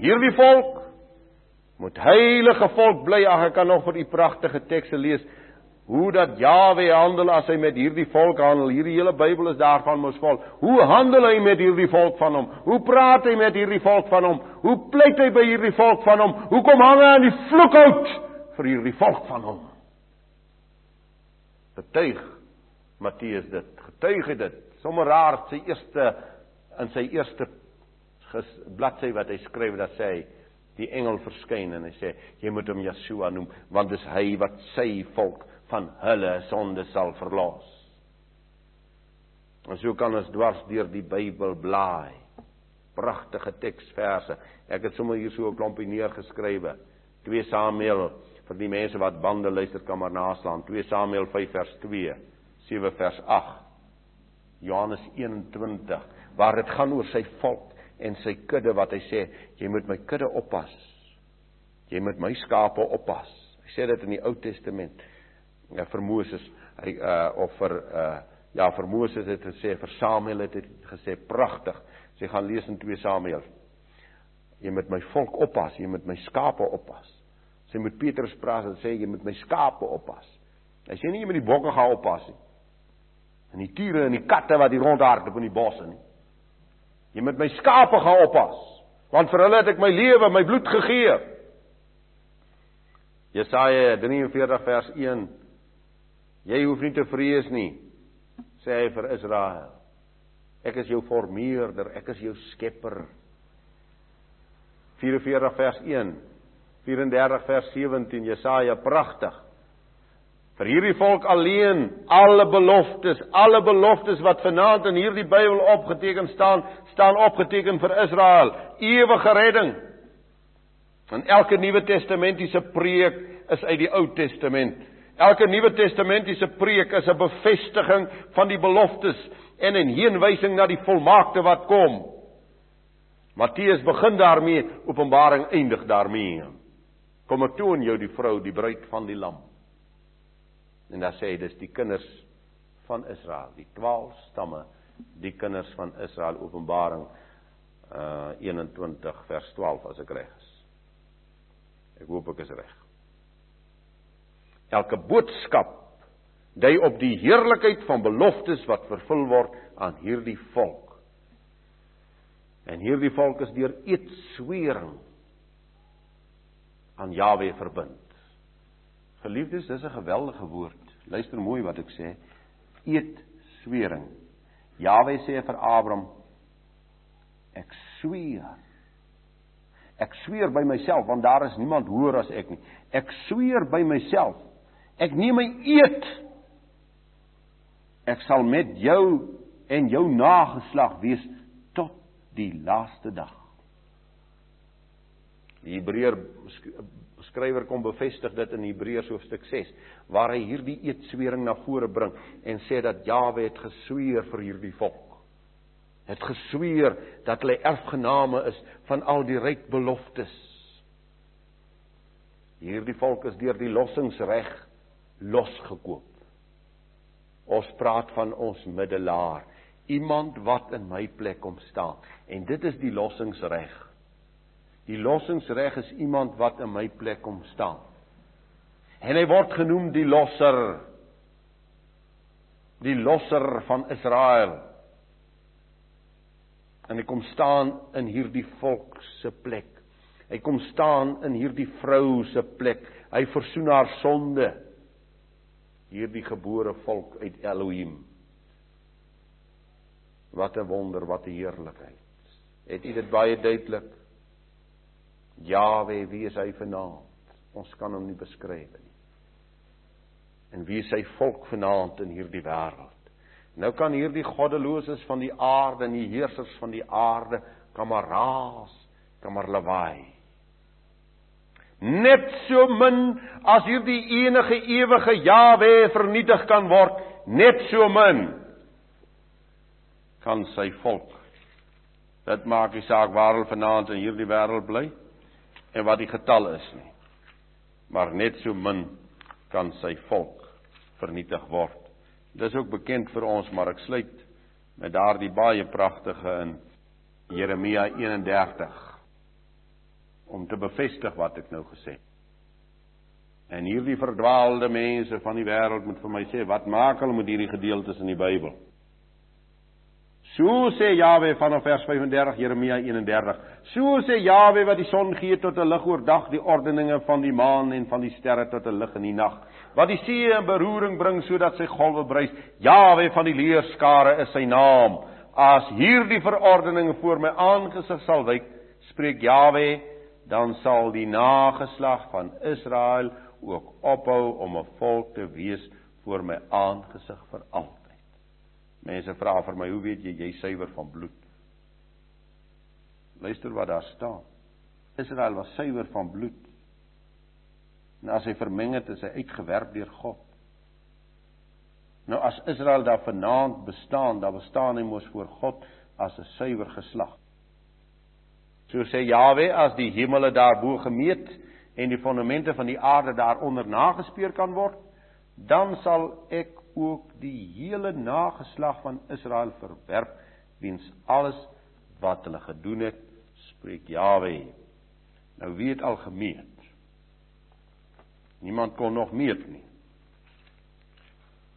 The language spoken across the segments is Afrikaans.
hierdie volk moet heilige volk bly. Ag ek kan nog vir u pragtige tekste lees hoe dat Jawe handel as hy met hierdie volk handel. Hierdie hele Bybel is daarvan mos vol. Hoe handel hy met hierdie volk van hom? Hoe praat hy met hierdie volk van hom? Hoe pleit hy by hierdie volk van hom? Hoe kom hang hy aan die vloekhout vir hierdie volk van hom? Getuig Matteus dit. Getuig hy dit. Sommige raar sy eerste in sy eerste bladsy wat hy skryf dat sê hy die engel verskyn en hy sê jy moet hom Yeshua noem want dis hy wat sy volk van hulle sonde sal verlos. En so kan ons dwars deur die Bybel blaai. Pragtige teksverse. Ek het sommer hier so 'n klompie neergeskrywe. 2 Samuel vir die mense wat bande luister kan maar naslaan. 2 Samuel 5 vers 2, 7 vers 8. Johannes 21 waar dit gaan oor sy volk en sy kudde wat hy sê jy moet my kudde oppas. Jy moet my skape oppas. Hy sê dit in die Ou Testament ja, vir Moses hy uh of vir uh ja vir Moses het hy gesê vir Samuel het hy gesê pragtig. Sy gaan lees in 2 Samuel. Jy moet my volk oppas, jy moet my skape oppas. Sy moet Petrus praat en sê jy moet my skape oppas. Hy sê nie jy moet die bokke gaan oppas nie. En die tiere en die katte wat hier rondhardloop in die bosse nie. Jy moet my skape gaan oppas, want vir hulle het ek my lewe, my bloed gegee. Jesaja 43 vers 1 Jy hoef nie te vrees nie, sê hy vir Israel. Ek is jou formeerder, ek is jou skepper. 44 vers 1, 34 vers 17, Jesaja pragtig. Vir hierdie volk alleen, alle beloftes, alle beloftes wat vanaand in hierdie Bybel opgeteken staan, staan opgeteken vir Israel, ewige redding. En elke Nuwe Testamentiese preek is uit die Ou Testament. Elke Nuwe Testamentiese preek is 'n bevestiging van die beloftes en 'n heenwysing na die volmaakte wat kom. Matteus begin daarmee, Openbaring eindig daarmee. Kom ek toon jou die vrou, die bruid van die lam. En dan sê hy dis die kinders van Israel, die 12 stamme, die kinders van Israel, Openbaring uh 21 vers 12 as ek reg is. Ek hoop ek is reg. Elke boodskap dui op die heerlikheid van beloftes wat vervul word aan hierdie volk. En hierdie volk is deur eetswering aan Jawe verbind. Geliefdes, dis 'n geweldige woord. Luister mooi wat ek sê. Eetswering. Jawe sê vir Abraham: Ek sweer. Ek sweer by myself want daar is niemand hoër as ek nie. Ek sweer by myself Ek neem my eed. Ek sal met jou en jou nageslag wees tot die laaste dag. Die Hebreër skrywer kom bevestig dit in Hebreërs hoofstuk 6 waar hy hierdie eedswering na vore bring en sê dat Jawe het gesweer vir hierdie volk. Het gesweer dat hulle erfgename is van al die ryk beloftes. Hierdie volk is deur die lossingsreg losgekoop. Ons praat van ons middelaar, iemand wat in my plek kom staan. En dit is die lossingsreg. Die lossingsreg is iemand wat in my plek kom staan. En hy word genoem die losser. Die losser van Israel. En hy kom staan in hierdie volk se plek. Hy kom staan in hierdie vrou se plek. Hy versoen haar sonde hierdie gebore volk uit Elohim. Wat 'n wonder, wat 'n heerlikheid. Het u dit baie duidelik? Jawe, wie is hy vanaand? Ons kan hom nie beskryf nie. En wie is sy volk vanaand in hierdie wêreld? Nou kan hierdie goddeloses van die aarde en die heersers van die aarde kan maar raas, kan maar lawaai net so min as hierdie enige ewige Jawe vernietig kan word, net so min kan sy volk. Dit maak nie saak waar hulle vanaand in hierdie wêreld bly en wat die getal is nie. Maar net so min kan sy volk vernietig word. Dis ook bekend vir ons, maar ek sluit met daardie baie pragtige in Jeremia 31 om te bevestig wat ek nou gesê het. En hierdie verdwaalde mense van die wêreld moet vir my sê, wat maak hulle met hierdie gedeeltes in die Bybel? So sê Jawe vanaf vers 35 Jeremia 31. So sê Jawe wat die son gee tot 'n lig oordag, die ordeninge van die maan en van die sterre tot 'n lig in die nag. Wat die see in beroering bring sodat sy golwe bruis. Jawe van die leerskare is sy naam. As hierdie verordeninge voor my aangesig sal wyk, spreek Jawe, dan sal die nageslag van Israel ook ophou om 'n volk te wees voor my aangesig vir altyd. Mense vra vir my, hoe weet jy jy suiwer van bloed? Luister wat daar staan. Israel was suiwer van bloed. En as hy vermeng het, is hy uitgewerp deur God. Nou as Israel daar vanaand bestaan, dan bestaan hy mos voor God as 'n suiwer geslag. So sê Jawe, as die hemele daarbo gemeet en die fondamente van die aarde daaronder nagespeur kan word, dan sal ek ook die hele nageslag van Israel verwerp wiens alles wat hulle gedoen het spreek Jawe nou wie het al gemeet? Niemand kon nog meet nie.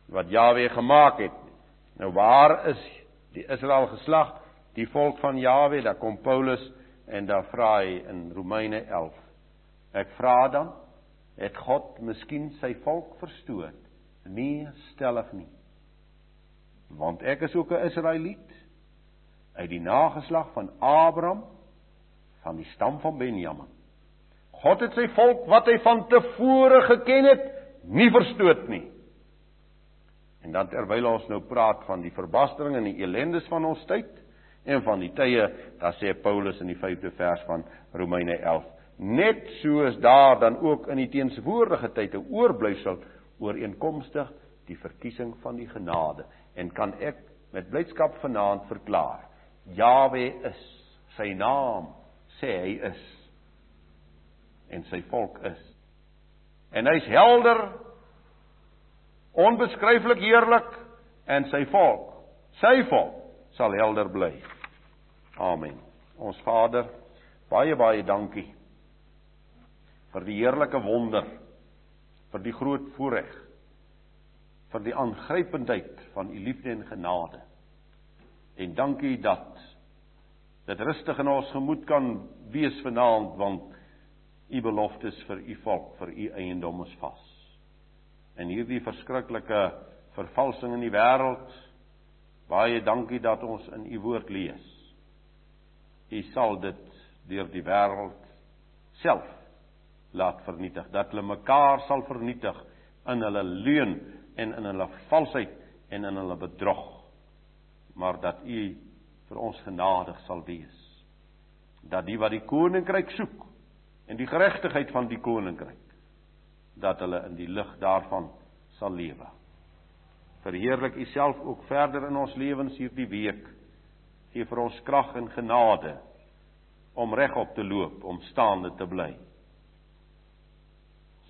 Wat Jawe gemaak het nou waar is die Israel geslag die volk van Jawe daar kom Paulus en daar vra hy in Romeine 11 ek vra dan het God miskien sy volk verstoot Nee, stellig nie. Want ek is ook 'n Israeliet uit die nageslag van Abraham van die stam van Benjamin. God het sy volk wat hy van tevore geken het, nie verstoot nie. En dan terwyl ons nou praat van die verbastering en die elendes van ons tyd en van die tye, dan sê Paulus in die 5de vers van Romeine 11, net soos daar dan ook in die teenswoordige tyd 'n oorblyfsel ooreenkomstig die verkiesing van die genade. En kan ek met blydskap vanaand verklaar Jawe is sy naam sê hy is en sy volk is. En hy's helder onbeskryflik heerlik en sy volk sy volk sal helder bly. Amen. Ons Vader baie baie dankie vir die heerlike wonder vir die groot voorreg vir die aangrypendheid van u liefde en genade. En dankie dat dit rustig in ons gemoed kan wees vanaand want u beloftes vir u volk, vir u eiendom is vas. En hierdie verskriklike vervalsing in die wêreld baie dankie dat ons in u woord lees. U sal dit deur die wêreld self laat vernietig, dat hulle mekaar sal vernietig in hulle leuen en in hulle valsheid en in hulle bedrog. Maar dat U vir ons genadig sal wees. Dat die wat die koninkryk soek en die geregtigheid van die koninkryk dat hulle in die lig daarvan sal lewe. Verheerlik U self ook verder in ons lewens hierdie week. Gee vir ons krag en genade om regop te loop, om staande te bly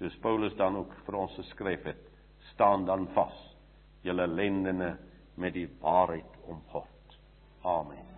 soos Paulus dan ook vir ons geskryf het, staan dan vas, julle lendene met die waarheid om God. Amen.